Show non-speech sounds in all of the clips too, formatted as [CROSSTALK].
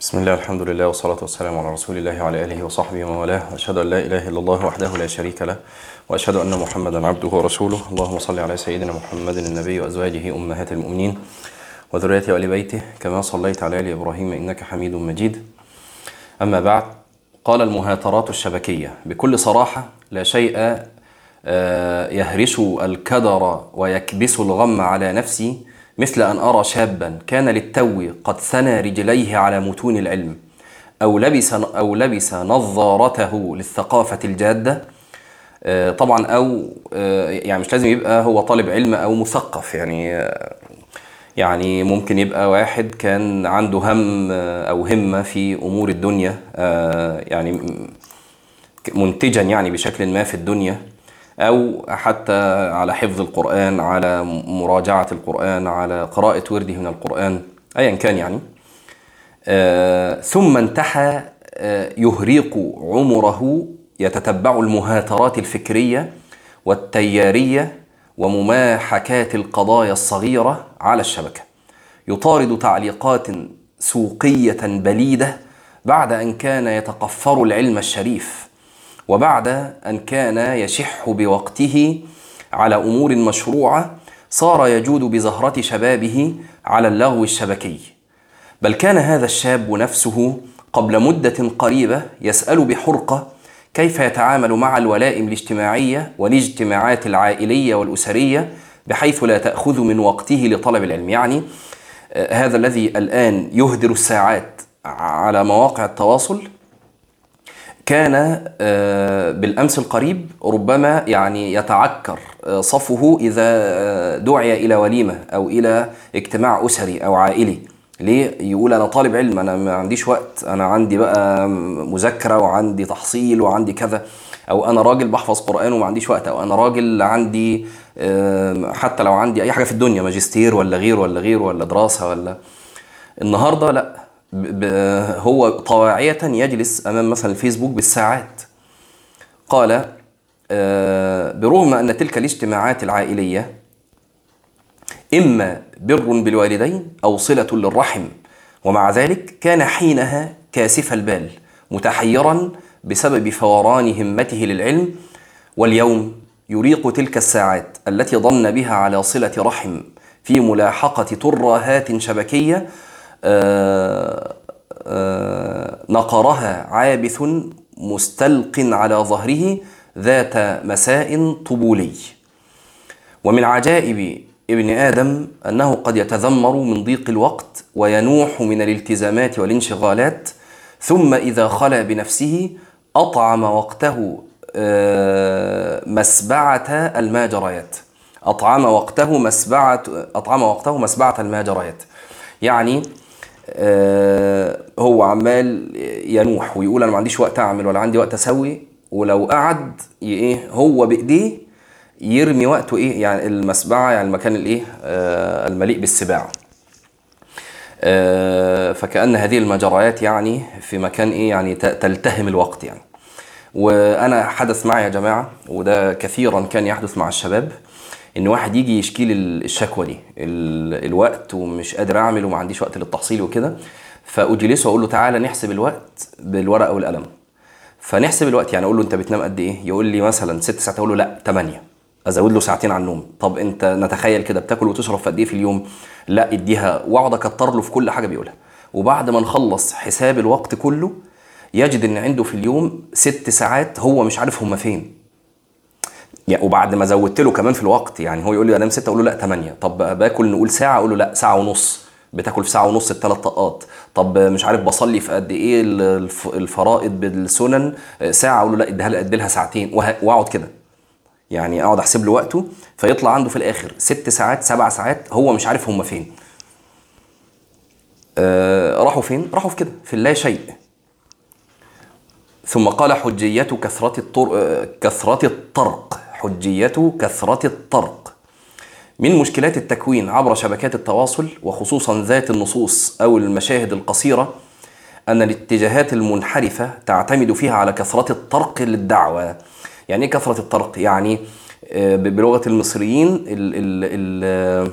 بسم الله الحمد لله والصلاة والسلام على رسول الله وعلى آله وصحبه ومن والاه وأشهد أن لا إله إلا الله وحده لا شريك له وأشهد أن محمدا عبده ورسوله اللهم صل على سيدنا محمد النبي وأزواجه أمهات المؤمنين وذريته وآل بيته كما صليت على آل إبراهيم إنك حميد مجيد أما بعد قال المهاترات الشبكية بكل صراحة لا شيء يهرس الكدر ويكبس الغم على نفسي مثل أن أرى شابا كان للتو قد ثنى رجليه على متون العلم أو لبس أو لبس نظارته للثقافة الجادة. آه، طبعا أو آه، يعني مش لازم يبقى هو طالب علم أو مثقف يعني آه، يعني ممكن يبقى واحد كان عنده هم أو همة في أمور الدنيا يعني منتجا يعني بشكل ما في الدنيا. أو حتى على حفظ القرآن على مراجعة القرآن على قراءة ورده من القرآن أيا كان يعني. آه، ثم انتحى آه، يهريق عمره يتتبع المهاترات الفكرية والتيارية ومماحكات القضايا الصغيرة على الشبكة. يطارد تعليقات سوقية بليدة بعد أن كان يتقفر العلم الشريف. وبعد أن كان يشح بوقته على أمور مشروعة صار يجود بزهرة شبابه على اللغو الشبكي. بل كان هذا الشاب نفسه قبل مدة قريبة يسأل بحرقة كيف يتعامل مع الولائم الاجتماعية والاجتماعات العائلية والأسرية بحيث لا تأخذ من وقته لطلب العلم. يعني آه، هذا الذي الآن يهدر الساعات على مواقع التواصل. كان آه، بالأمس القريب ربما يعني يتعكر آه، صفه إذا آه، دعي إلى وليمة أو إلى اجتماع أسري أو عائلي. ليه؟ يقول أنا طالب علم أنا ما عنديش وقت أنا عندي بقى مذاكرة وعندي تحصيل وعندي كذا أو أنا راجل بحفظ قرآن وما عنديش وقت أو أنا راجل عندي حتى لو عندي أي حاجة في الدنيا ماجستير ولا غير ولا غير ولا دراسة ولا. النهارده لا هو طواعية يجلس أمام مثلا الفيسبوك بالساعات. قال آه، برغم أن تلك الاجتماعات العائلية إما بر بالوالدين أو صلة للرحم ومع ذلك كان حينها كاسف البال متحيرا بسبب فوران همته للعلم واليوم يريق تلك الساعات التي ظن بها على صلة رحم في ملاحقة ترهات شبكية نقرها عابث مستلق على ظهره ذات مساء طبولي. ومن عجائب ابن آدم أنه قد يتذمر من ضيق الوقت وينوح من الالتزامات والانشغالات ثم إذا خلا بنفسه أطعم وقته آه، مسبعة الماجريات. أطعم وقته مسبعة أطعم وقته مسبعة الماجريات. يعني آه، هو عمال ينوح ويقول أنا ما عنديش وقت أعمل ولا عندي وقت أسوي ولو قعد إيه هو بإيديه يرمي وقته إيه يعني المسبعة يعني المكان الإيه آه، المليء بالسباع. آه، فكأن هذه المجريات يعني في مكان إيه يعني تلتهم الوقت يعني. وأنا حدث معي يا جماعة وده كثيرا كان يحدث مع الشباب. إن واحد يجي يشكي لي الشكوى دي ال- الوقت ومش قادر أعمل وما عنديش وقت للتحصيل وكده فأجلسه وأقول له تعالى نحسب الوقت بالورقة والقلم. فنحسب الوقت يعني أقول له أنت بتنام قد إيه؟ يقول لي مثلا ست ساعات أقول له لا 8 أزود له ساعتين على النوم. طب أنت نتخيل كده بتاكل وتشرب في قد إيه في اليوم؟ لا إديها واقعد أكتر له في كل حاجة بيقولها. وبعد ما نخلص حساب الوقت كله يجد إن عنده في اليوم ست ساعات هو مش عارف هما فين. يعني وبعد ما زودت له كمان في الوقت يعني هو يقول لي انام ستة أقول له لا 8 طب باكل نقول ساعة؟ أقول له لا ساعة ونص. بتاكل في ساعة ونص الثلاث طاقات. طب مش عارف بصلي في قد إيه الف- الفرائض بالسنن؟ ساعة؟ أقول له لا اديها ادي لها ساعتين واقعد كده. يعني اقعد احسب له وقته فيطلع عنده في الآخر ست ساعات سبع ساعات هو مش عارف هم فين. آه راحوا فين؟ راحوا في كده في اللا شيء. ثم قال حجية كثرة الطرق آه، كثرة الطرق. حجية كثرة الطرق. من مشكلات التكوين عبر شبكات التواصل وخصوصا ذات النصوص أو المشاهد القصيرة أن الاتجاهات المنحرفة تعتمد فيها على كثرة الطرق للدعوة. يعني إيه كثرة الطرق؟ يعني آه، بلغة المصريين ال ال ال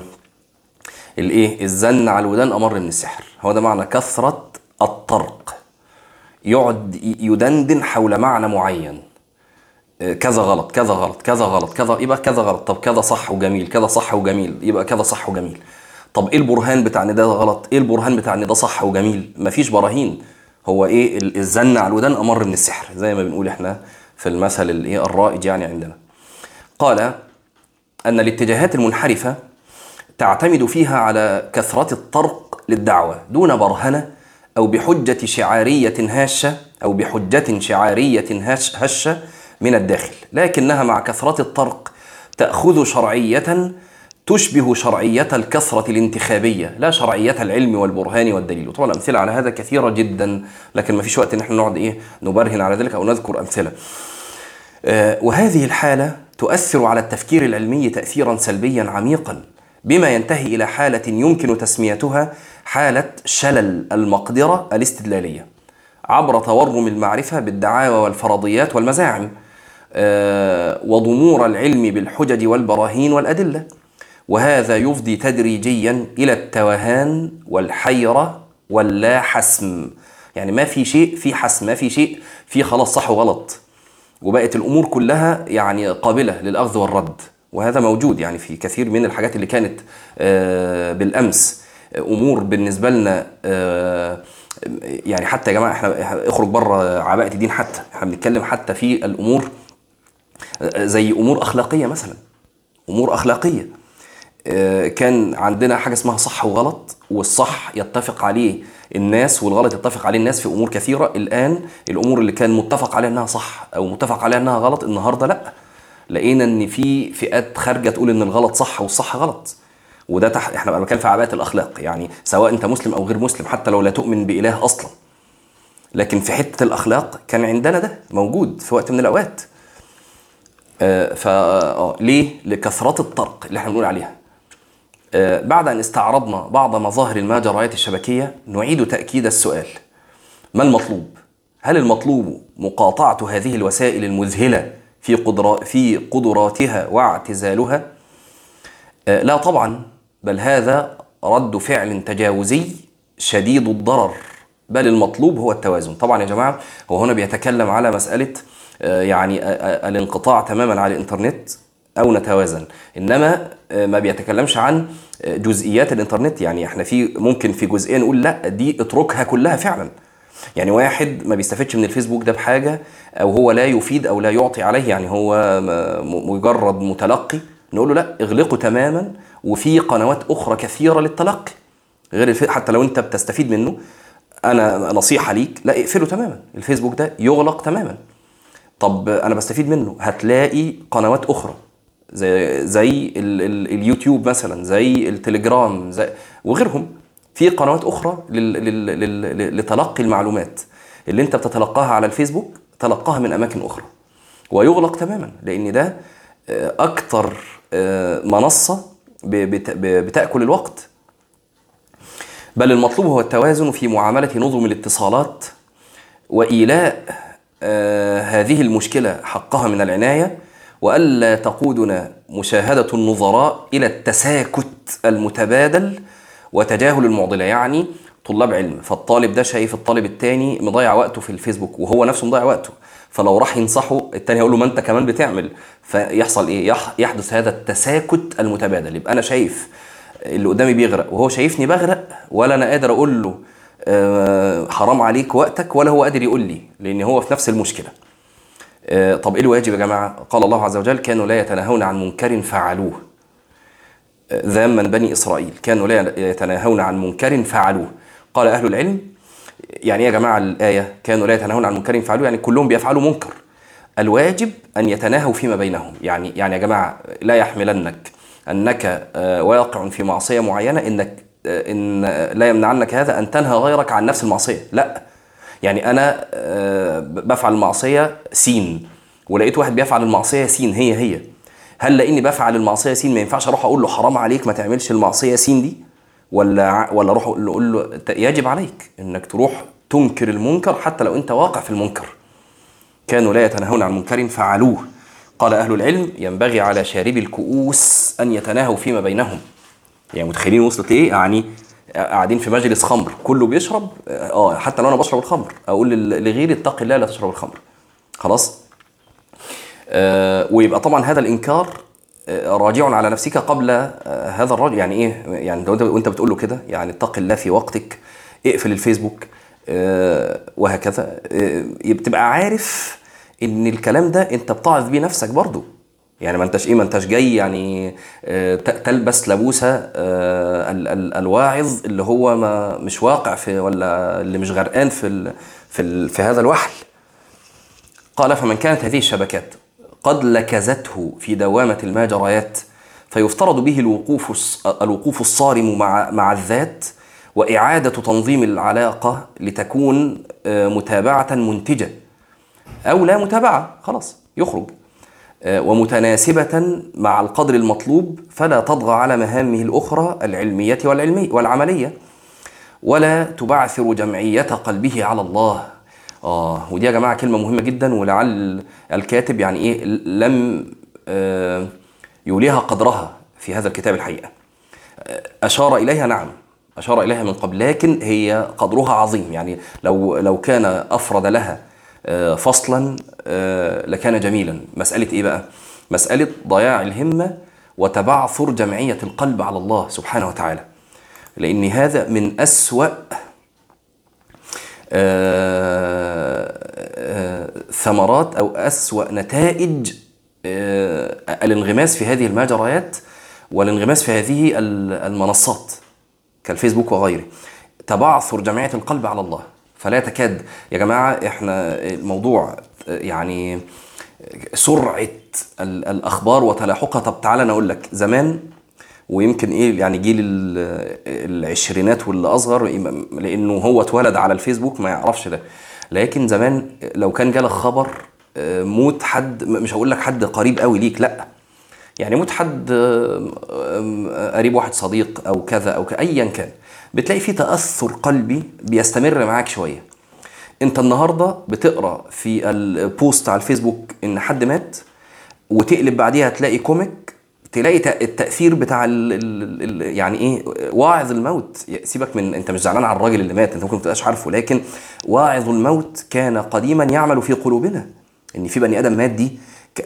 الايه الزن على الودان أمر من السحر. هو ده معنى كثرة الطرق. يقعد يدندن حول معنى معين. كذا غلط كذا غلط كذا غلط كذا يبقى كذا غلط. طب كذا صح وجميل كذا صح وجميل يبقى كذا صح وجميل. طب إيه البرهان بتاع إن ده غلط؟ إيه البرهان بتاع إن ده صح وجميل؟ مفيش براهين. هو إيه الزن على الودان أمر من السحر زي ما بنقول إحنا في المثل الايه الرائج يعني عندنا. قال أن الاتجاهات المنحرفة تعتمد فيها على كثرة الطرق للدعوة دون برهنة أو بحجة شعارية هاشه أو بحجة شعارية هشة من الداخل لكنها مع كثرة الطرق تأخذ شرعية تشبه شرعية الكثرة الانتخابية لا شرعية العلم والبرهان والدليل. وطبعا الأمثلة على هذا كثيرة جدا لكن ما فيش وقت إن إحنا نقعد إيه نبرهن على ذلك أو نذكر أمثلة. آه وهذه الحالة تؤثر على التفكير العلمي تأثيرا سلبيا عميقا بما ينتهي إلى حالة يمكن تسميتها حالة شلل المقدرة الاستدلالية عبر تورم المعرفة بالدعاوى والفرضيات والمزاعم. وضمور العلم بالحجج والبراهين والأدلة. وهذا يفضي تدريجيا إلى التوهان والحيرة واللا حسم يعني ما في شيء في حسم ما في شيء في خلاص صح وغلط. وبقت الأمور كلها يعني قابلة للأخذ والرد. وهذا موجود يعني في كثير من الحاجات اللي كانت بالأمس. أمور بالنسبة لنا يعني حتى يا جماعة إحنا اخرج بره عباءة الدين حتى. إحنا بنتكلم حتى في الأمور زي أمور أخلاقية مثلا. أمور أخلاقية. كان عندنا حاجة اسمها صح وغلط والصح يتفق عليه الناس والغلط يتفق عليه الناس في أمور كثيرة. الآن الأمور اللي كان متفق عليها إنها صح أو متفق عليها إنها غلط النهارده لأ. لقينا إن في فئات خارجة تقول إن الغلط صح والصح غلط. وده تحت إحنا بقى بنتكلم في عباءة الأخلاق. يعني سواء أنت مسلم أو غير مسلم حتى لو لا تؤمن بإله أصلا. لكن في حتة الأخلاق كان عندنا ده موجود في وقت من الأوقات. آه ف ليه؟ لكثرة الطرق اللي إحنا بنقول عليها. بعد أن استعرضنا بعض مظاهر المجريات الشبكية نعيد تأكيد السؤال. ما المطلوب؟ هل المطلوب مقاطعة هذه الوسائل المذهلة في قدرا في قدراتها واعتزالها؟ لا طبعا بل هذا رد فعل تجاوزي شديد الضرر. بل المطلوب هو التوازن. طبعا يا جماعة هو هنا بيتكلم على مسألة يعني الانقطاع تماما على الإنترنت أو نتوازن. إنما ما بيتكلمش عن جزئيات الإنترنت. يعني إحنا في ممكن في جزئيه نقول لا دي اتركها كلها فعلا. يعني واحد ما بيستفدش من الفيسبوك ده بحاجة أو هو لا يفيد أو لا يعطي عليه. يعني هو مجرد متلقي. نقول له لا اغلقه تماما. وفي قنوات أخرى كثيرة للتلقي. غير حتى لو أنت بتستفيد منه أنا نصيحة ليك لا اقفله تماما. الفيسبوك ده يغلق تماما. طب أنا بستفيد منه. هتلاقي قنوات أخرى زي زي ال ال اليوتيوب مثلا زي التليجرام زي وغيرهم. في قنوات أخرى لتلقي المعلومات اللي أنت بتتلقاها على الفيسبوك تلقاها من أماكن أخرى. ويغلق تماما لأن ده أكتر منصة بتأكل الوقت. بل المطلوب هو التوازن في معاملة نظم الاتصالات وإيلاء هذه المشكلة حقها من العناية وألا تقودنا مشاهدة النظراء إلى التساكت المتبادل وتجاهل المعضلة. يعني طلاب علم فالطالب ده شايف الطالب التاني مضيع وقته في الفيسبوك وهو نفسه مضيع وقته. فلو راح ينصحه التاني هيقول له ما أنت كمان بتعمل. فيحصل إيه؟ يحدث هذا التساكت المتبادل. يبقى أنا شايف اللي قدامي بيغرق وهو شايفني بغرق ولا أنا قادر أقول له آه حرام عليك وقتك ولا هو قادر يقول لي لأن هو في نفس المشكلة. آه طب إيه الواجب يا جماعة؟ قال الله عز وجل كانوا لا يتناهون عن منكر فعلوه. آه ذاما بني إسرائيل كانوا لا يتناهون عن منكر فعلوه. قال أهل العلم يعني يا جماعة الآية؟ كانوا لا يتناهون عن منكر فعلوه. يعني كلهم بيفعلوا منكر. الواجب أن يتناهوا فيما بينهم. يعني يعني يا جماعة لا يحملنك أنك واقع في معصية معينة إنك إن لا يمنعنك هذا أن تنهى غيرك عن نفس المعصية. لا. يعني أنا بفعل المعصية سين. ولقيت واحد بيفعل المعصية سين هي هي. هل لأني بفعل المعصية سين ما ينفعش أروح أقول له حرام عليك ما تعملش المعصية سين دي؟ ولا ولا أروح أقول له يجب عليك إنك تروح تنكر المنكر حتى لو أنت واقع في المنكر. كانوا لا يتناهون عن منكر فعلوه. قال أهل العلم ينبغي على شاربي الكؤوس أن يتناهوا فيما بينهم. يعني متخيلين وصلت إيه؟ يعني قاعدين في مجلس خمر. كله بيشرب آه حتى لو أنا بشرب الخمر. أقول لغيري اتق الله لا تشرب الخمر. خلاص؟ آه ويبقى طبعا هذا الإنكار آه، راجع على نفسك قبل آه، هذا الرجل. يعني إيه؟ يعني لو أنت وأنت بتقول له كده يعني اتق الله في وقتك اقفل الفيسبوك آه، وهكذا. آه، بتبقى عارف إن الكلام ده أنت بتعظ بيه نفسك برضو يعني ما انتش إيه ما انتش جاي يعني آه، تلبس لبوسه آه، ال- ال- الواعظ اللي هو ما مش واقع في ولا اللي مش غرقان في في في هذا الوحل. قال فمن كانت هذه الشبكات قد لكزته في دوامة الماجريات فيفترض به الوقوف الوقوف الصارم مع مع الذات وإعادة تنظيم العلاقة لتكون آه، متابعة منتجة أو لا متابعة خلاص يخرج. ومتناسبة مع القدر المطلوب فلا تطغى على مهامه الأخرى العلمية والعلمي والعملية. ولا تبعثر جمعية قلبه على الله. آه ودي يا جماعة كلمة مهمة جدا ولعل الكاتب يعني إيه لم آه يوليها قدرها في هذا الكتاب الحقيقة. آه، أشار إليها نعم أشار إليها من قبل لكن هي قدرها عظيم. يعني لو لو كان أفرد لها آه، فصلا آه، لكان جميلا. مسألة إيه بقى؟ مسألة ضياع الهمة وتبعثر جمعية القلب على الله سبحانه وتعالى. لأن هذا من أسوأ آه، آه، ثمرات أو أسوأ نتائج آه، الانغماس في هذه المجريات والانغماس في هذه ال- المنصات كالفيسبوك وغيره. تبعثر جمعية القلب على الله. فلا تكاد يا جماعة إحنا الموضوع يعني سرعة ال- الأخبار وتلاحقها. طب تعالى أنا أقول لك زمان ويمكن إيه يعني جيل ال- العشرينات واللي أصغر لأنه هو اتولد على الفيسبوك ما يعرفش ده. لكن زمان لو كان جالك خبر موت حد مش هقول لك حد قريب قوي ليك لأ. يعني موت حد قريب واحد صديق أو كذا أو ايا كان. بتلاقي في تأثر قلبي بيستمر معاك شوية. انت النهارده بتقرأ في ال post على الفيسبوك إن حد مات وتقلب بعديها تلاقي comic تلاقي التأثير بتاع ال ال ال يعني إيه واعظ الموت. سيبك من أنت مش زعلان على الراجل اللي مات أنت ممكن ما تبقاش عارفه لكن واعظ الموت كان قديما يعمل في قلوبنا. إن في بني آدم مات دي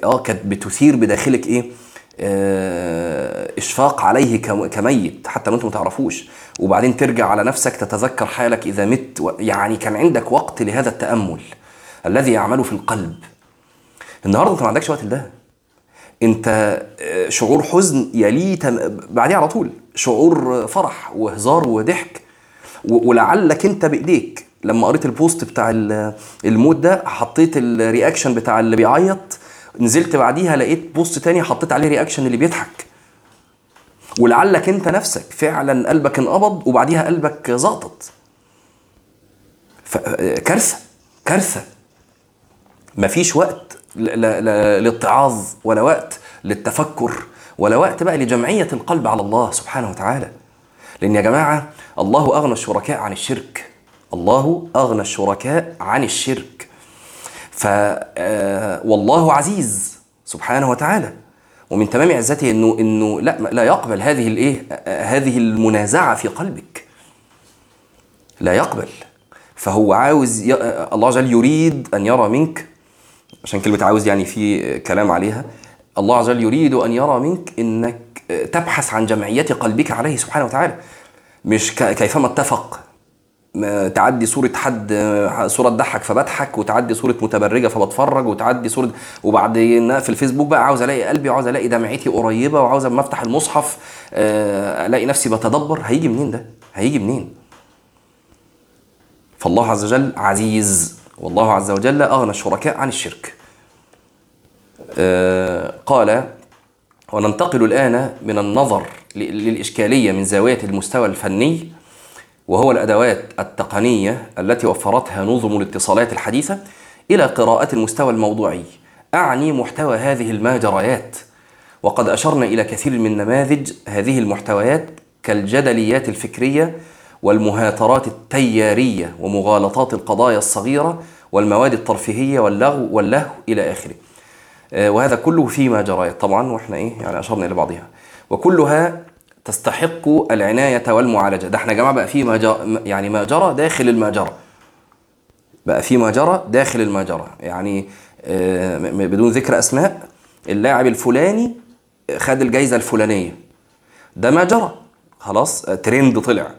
آه كانت بتثير بداخلك إيه؟ إشفاق عليه كم- كميت حتى لو انت تعرفوش. وبعدين ترجع على نفسك تتذكر حالك إذا مت يعني كان عندك وقت لهذا التأمل الذي يعمل في القلب. النهارده أنت ما عندكش وقت لده. أنت آه، شعور حزن يليه تم- بعديه على طول. شعور فرح وهزار وضحك. و- ولعلك أنت بإيديك. لما قريت البوست بتاع ال- الموت ده حطيت ال reaction بتاع اللي بيعيط. نزلت بعديها لقيت post تاني حطيت عليه reaction اللي بيضحك. ولعلك انت نفسك فعلا قلبك انقبض وبعديها قلبك زقطت. كارثة كارثة. مفيش وقت للاتعاظ ولا وقت للتفكر ولا وقت بقى لجمعية القلب على الله سبحانه وتعالى. لأن يا جماعة الله أغنى الشركاء عن الشرك. الله أغنى الشركاء عن الشرك. ف آه، والله عزيز سبحانه وتعالى. ومن تمام عزته إنه إنه لا لا يقبل هذه الايه هذه المنازعة في قلبك. لا يقبل. فهو عاوز ي... الله عز وجل يريد أن يرى منك عشان كلمة عاوز يعني في كلام عليها الله عز وجل يريد أن يرى منك إنك تبحث عن جمعية قلبك عليه سبحانه وتعالى. مش. كيفما اتفق تعدي صورة حد صورة تضحك فبضحك وتعدي صورة متبرجة فبتفرج وتعدي صورة وبعدين في الفيسبوك بقى عاوز ألاقي قلبي وعاوز ألاقي دمعتي قريبة وعاوز اما افتح المصحف آه، ألاقي نفسي بتدبر هيجي منين ده؟ هيجي منين؟ فالله عز وجل عزيز والله عز وجل أغنى الشركاء عن الشرك. آه، قال وننتقل الآن من النظر للإشكالية من زاوية المستوى الفني وهو الأدوات التقنية التي وفرتها نظم الاتصالات الحديثة إلى قراءة المستوى الموضوعي. أعني محتوى هذه الماجريات وقد أشرنا إلى كثير من نماذج هذه المحتويات كالجدليات الفكرية والمهاترات التيارية ومغالطات القضايا الصغيرة والمواد الترفيهية واللغو واللهو إلى آخره. آه، وهذا كله في ماجريات طبعا وإحنا إيه يعني أشرنا إلى بعضها. وكلها تستحق العناية والمعالجة. ده إحنا يا جماعة بقى في ما جرى يعني ما جرى داخل ما جرى. بقى في ما جرى داخل ما جرى. يعني آه، بدون ذكر أسماء اللاعب الفلاني خد الجايزة الفلانية. ده ما جرى. خلاص آه، ترند طلع.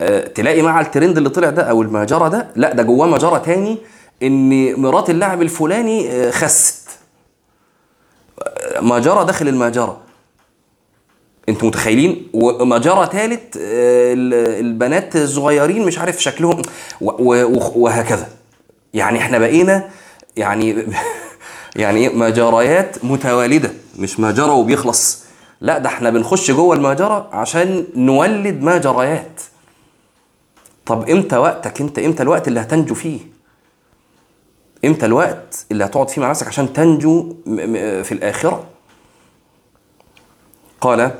آه، تلاقي مع الترند اللي طلع ده أو المجرى ده لا ده جواه مجرى تاني إن مرات اللاعب الفلاني خست. آه، مجرى داخل المجرى أنتوا متخيلين؟ ومجرى ثالث البنات الصغيرين مش عارف شكلهم وهكذا. يعني إحنا بقينا يعني [LAUGHS] يعني إيه؟ مجريات متوالدة مش مجرى وبيخلص. لا ده إحنا بنخش جوه المجرى عشان نولد مجريات. طب إمتى وقتك؟ انت إمتى الوقت اللي هتنجو فيه؟ إمتى الوقت اللي هتقعد فيه مع نفسك عشان تنجو في الآخرة؟ قال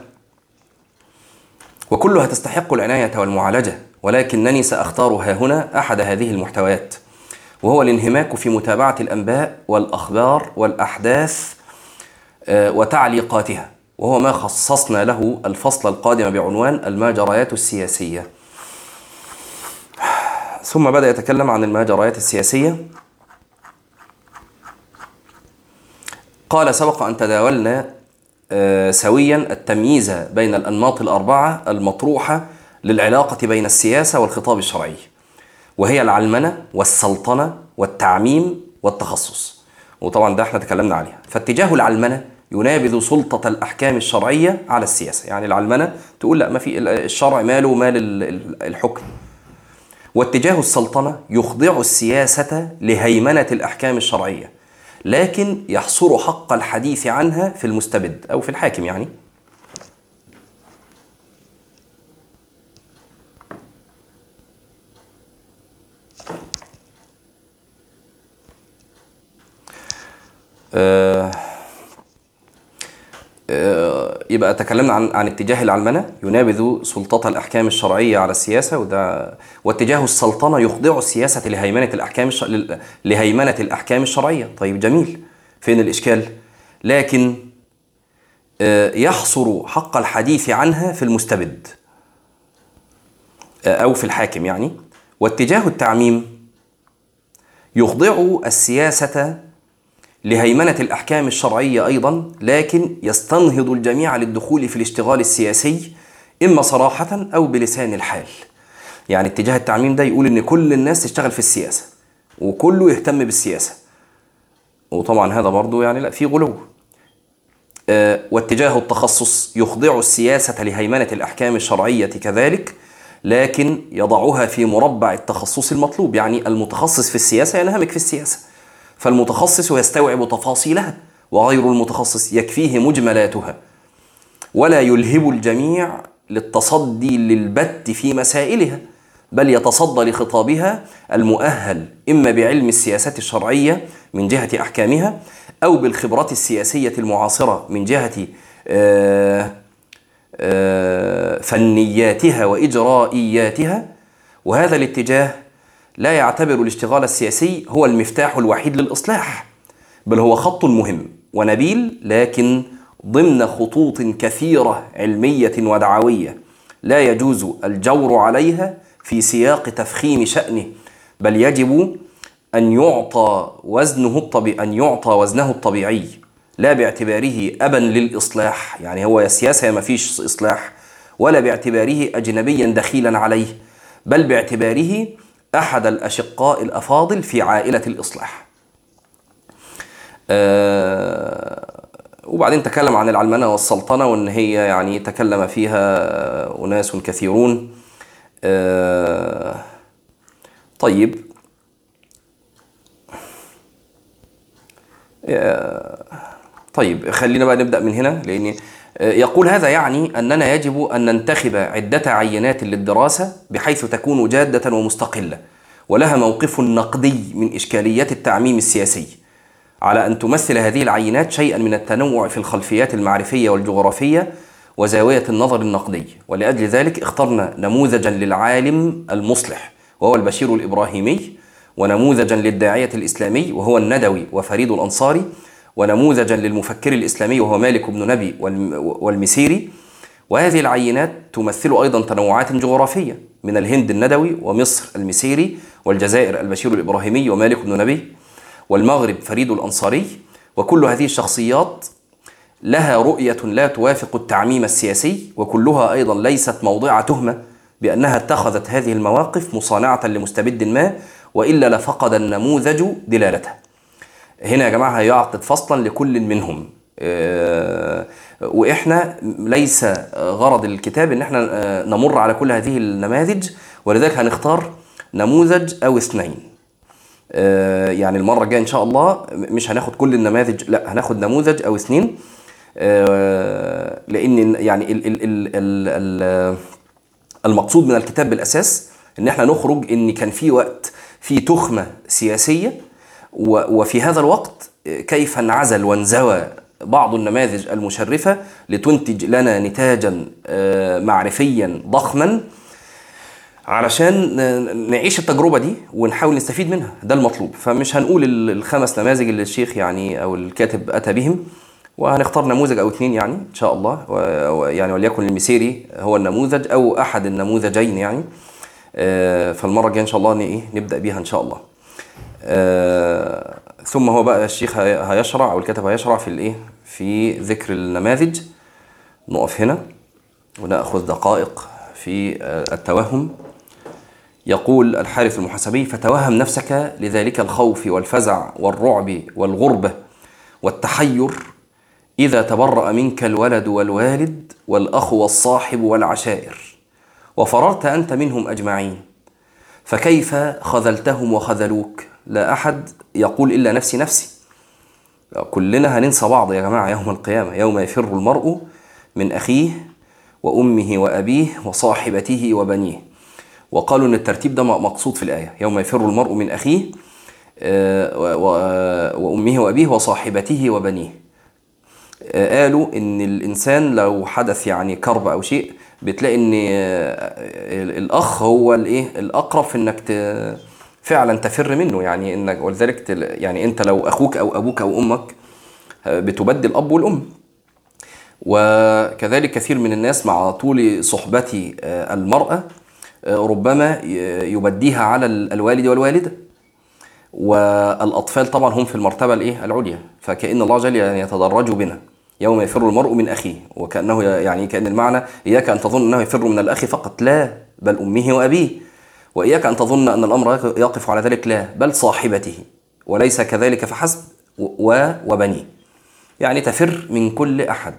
وكلها تستحق العناية والمعالجة ولكنني سأختار ها هنا أحد هذه المحتويات وهو الانهماك في متابعة الأنباء والأخبار والأحداث آه، وتعليقاتها وهو ما خصصنا له الفصل القادم بعنوان الماجريات السياسية. ثم بدأ يتكلم عن الماجريات السياسية. قال سبق أن تداولنا سويا التمييز بين الأنماط الأربعة المطروحة للعلاقة بين السياسة والخطاب الشرعي وهي العلمنة والسلطنة والتعميم والتخصص. وطبعا ده إحنا تكلمنا عليها. فاتجاه العلمنة ينابذ سلطة الأحكام الشرعية على السياسة. يعني العلمنة تقول لا ما في الشرع ماله مال ال- ال- الحكم. واتجاه السلطنة يخضع السياسة لهيمنة الأحكام الشرعية. لكن يحصر حق الحديث عنها في المستبد أو في الحاكم يعني. آه، آه، يبقى تكلمنا عن عن اتجاه العلمنة. ينابذ سلطة الأحكام الشرعية على السياسة وده واتجاه السلطنة يخضع السياسة لهيمنة الأحكام الش... لهيمنة الأحكام الشرعية. طيب جميل. فين الإشكال؟ لكن آه، يحصر حق الحديث عنها في المستبد آه، أو في الحاكم يعني. واتجاه التعميم يخضع السياسة لهيمنة الأحكام الشرعية أيضا لكن يستنهض الجميع للدخول في الاشتغال السياسي إما صراحة أو بلسان الحال. يعني اتجاه التعميم ده يقول إن كل الناس تشتغل في السياسة وكله يهتم بالسياسة. وطبعا هذا برضو يعني لا في غلو. آه، واتجاه التخصص يخضع السياسة لهيمنة الأحكام الشرعية كذلك لكن يضعها في مربع التخصص المطلوب يعني المتخصص في السياسة ينهمك في السياسة. فالمتخصص يستوعب تفاصيلها وغير المتخصص يكفيه مجملاتها. ولا يلهب الجميع للتصدي للبت في مسائلها بل يتصدى لخطابها المؤهل إما بعلم السياسة الشرعية من جهة أحكامها أو بالخبرات السياسية المعاصرة من جهة آه، آه، فنياتها وإجرائياتها. وهذا الاتجاه لا يعتبر الاشتغال السياسي هو المفتاح الوحيد للإصلاح بل هو خط مهم ونبيل لكن ضمن خطوط كثيرة علمية ودعوية لا يجوز الجور عليها في سياق تفخيم شأنه بل يجب أن يعطى وزنه الطبيعي أن يعطى وزنه الطبيعي لا باعتباره ابا للإصلاح يعني هو يا ما فيش إصلاح ولا باعتباره اجنبيا دخيلا عليه بل باعتباره أحد الأشقاء الأفاضل في عائلة الإصلاح. آه، وبعدين تكلم عن العلمنة والسلطنة وإن هي يعني تكلم فيها أناس كثيرون. آه، طيب. آه، طيب خلينا بقى نبدأ من هنا لأن يقول هذا يعني أننا يجب أن ننتخب عدة عينات للدراسة بحيث تكون جادة ومستقلة ولها موقف نقدي من إشكاليات التعميم السياسي. على أن تمثل هذه العينات شيئا من التنوع في الخلفيات المعرفية والجغرافية وزاوية النظر النقدي. ولأجل ذلك اخترنا نموذجا للعالم المصلح وهو البشير الإبراهيمي ونموذجا للداعية الإسلامي وهو الندوي وفريد الأنصاري ونموذجا للمفكر الإسلامي وهو مالك بن نبي والم- والمسيري. وهذه العينات تمثل أيضا تنوعات جغرافية من الهند الندوي ومصر المسيري والجزائر البشير الإبراهيمي ومالك بن نبي والمغرب فريد الأنصاري. وكل هذه الشخصيات لها رؤية لا توافق التعميم السياسي وكلها أيضا ليست موضع تهمة بأنها اتخذت هذه المواقف مصانعة لمستبد ما وإلا لفقد النموذج دلالته هنا يا جماعة هيعقد فصلا لكل منهم. آه، وإحنا ليس غرض الكتاب إن إحنا آه، نمر على كل هذه النماذج ولذلك هنختار نموذج أو اثنين. آه، يعني المرة الجاية إن شاء الله مش هناخد كل النماذج لا هناخد نموذج أو اثنين. لأن يعني ال ال ال ال المقصود من الكتاب بالأساس إن إحنا نخرج إن كان في وقت في تخمة سياسية وفي هذا الوقت كيف انعزل وانزوى بعض النماذج المشرفة لتنتج لنا نتاجا آه، معرفيا ضخما علشان نعيش التجربة دي ونحاول نستفيد منها. ده المطلوب. فمش هنقول الخمس نماذج اللي الشيخ يعني أو الكاتب أتى بهم وهنختار نموذج أو اثنين يعني إن شاء الله. يعني وليكن المسيري هو النموذج أو أحد النموذجين يعني. آه، فالمرة الجاية إن شاء الله إيه نبدأ بيها إن شاء الله. آه، ثم هو بقى الشيخ هيشرع أو الكاتب هيشرع في الإيه؟ في ذكر النماذج. نقف هنا ونأخذ دقائق في آه، التوهم. يقول الحارث المحاسبي فتوهم نفسك لذلك الخوف والفزع والرعب والغربه والتحير إذا تبرأ منك الولد والوالد والأخ والصاحب والعشائر وفررت أنت منهم أجمعين. فكيف خذلتهم وخذلوك؟ لا أحد يقول إلا نفسي نفسي. كلنا هننسى بعض يا جماعة يوم القيامة. يوم يفر المرء من أخيه وأمه وأبيه وصاحبته وبنيه. وقالوا أن الترتيب ده مقصود في الآية. يوم يفر المرء من أخيه آه، وأمه وأبيه وصاحبته وبنيه. آه، قالوا إن الإنسان لو حدث يعني كرب أو شيء بتلاقي إن آه، الأخ هو الإيه الأقرب في إنك فعلا تفر منه. يعني إنك ولذلك يعني أنت لو أخوك أو أبوك أو أمك آه، بتبدل الاب والأم. وكذلك كثير من الناس مع طول صحبة آه، المرأة ربما يبديها على الوالد والوالدة. والأطفال طبعا هم في المرتبة الإيه العليا. فكأن الله جل يعني يتدرج بنا. يوم يفر المرء من أخيه وكأنه يعني كأن المعنى إياك أن تظن أنه يفر من الأخ فقط لا بل أمه وأبيه. وإياك أن تظن أن الأمر يقف على ذلك لا بل صاحبته. وليس كذلك فحسب و وبنيه. يعني تفر من كل أحد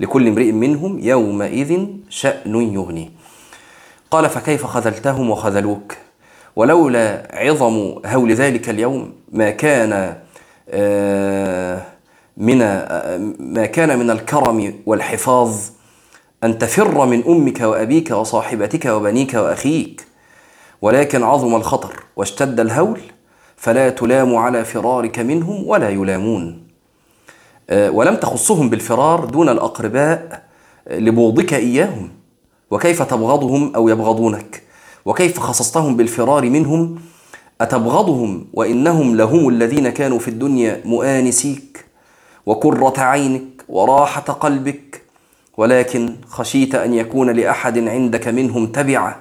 لكل امرئ منهم يومئذ شأن يغنيه. قال فكيف خذلتهم وخذلوك؟ ولولا عظم هول ذلك اليوم ما كان آه، من آه، ما كان من الكرم والحفاظ أن تفر من أمك وأبيك وصاحبتك وبنيك وأخيك. ولكن عظم الخطر واشتد الهول فلا تلام على فرارك منهم ولا يلامون. آه، ولم تخصهم بالفرار دون الأقرباء آه، لبغضك إياهم. وكيف تبغضهم أو يبغضونك؟ وكيف خصصتهم بالفرار منهم؟ أتبغضهم وإنهم لهم الذين كانوا في الدنيا مؤانسيك. وكرة عينك وراحة قلبك ولكن خشيت أن يكون لأحد عندك منهم تبعة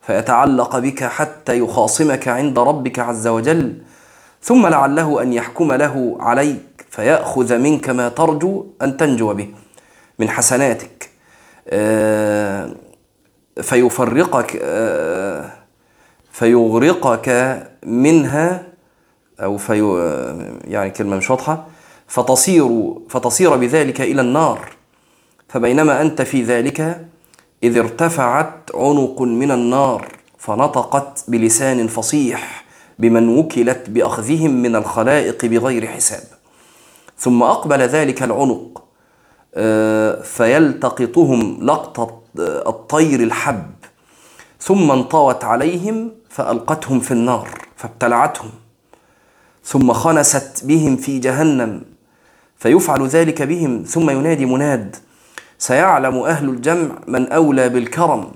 فيتعلق بك حتى يخاصمك عند ربك عز وجل. ثم لعله أن يحكم له عليك فيأخذ منك ما ترجو أن تنجو به من حسناتك. آه، فيفرقك آه، فيغرقك منها أو في يعني كلمة مش واضحة. فتصير فتصير بذلك إلى النار. فبينما أنت في ذلك إذ ارتفعت عنق من النار فنطقت بلسان فصيح بمن وكلت بأخذهم من الخلائق بغير حساب. ثم أقبل ذلك العنق آه، فيلتقطهم لقطة الطير الحب. ثم انطوت عليهم فألقتهم في النار فابتلعتهم. ثم خنست بهم في جهنم فيفعل ذلك بهم ثم ينادي مناد سيعلم أهل الجمع من أولى بالكرم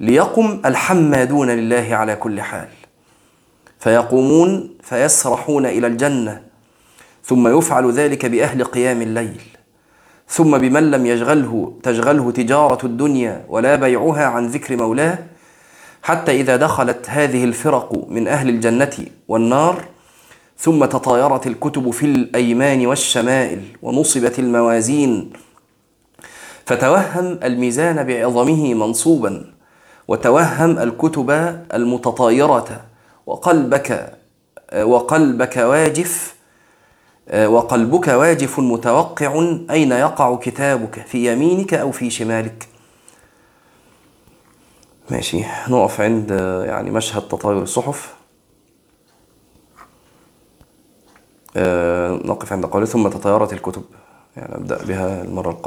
ليقم الحمادون لله على كل حال. فيقومون فيسرحون إلى الجنة ثم يفعل ذلك بأهل قيام الليل ثم بمن لم يشغله تشغله تجارة الدنيا ولا بيعها عن ذكر مولاه حتى إذا دخلت هذه الفرق من أهل الجنة والنار ثم تطايرت الكتب في الأيمان والشمائل ونصبت الموازين. فتوهم الميزان بعظمه منصوبا وتوهم الكتب المتطايرة وقلبك وقلبك واجف وقلبك واجف متوقع أين يقع كتابك في يمينك أو في شمالك. ماشي نقف عند يعني مشهد تطاير الصحف آه، نقف عند قوله ثم تطايرت الكتب. يعني أبدأ بها المرة القادمة.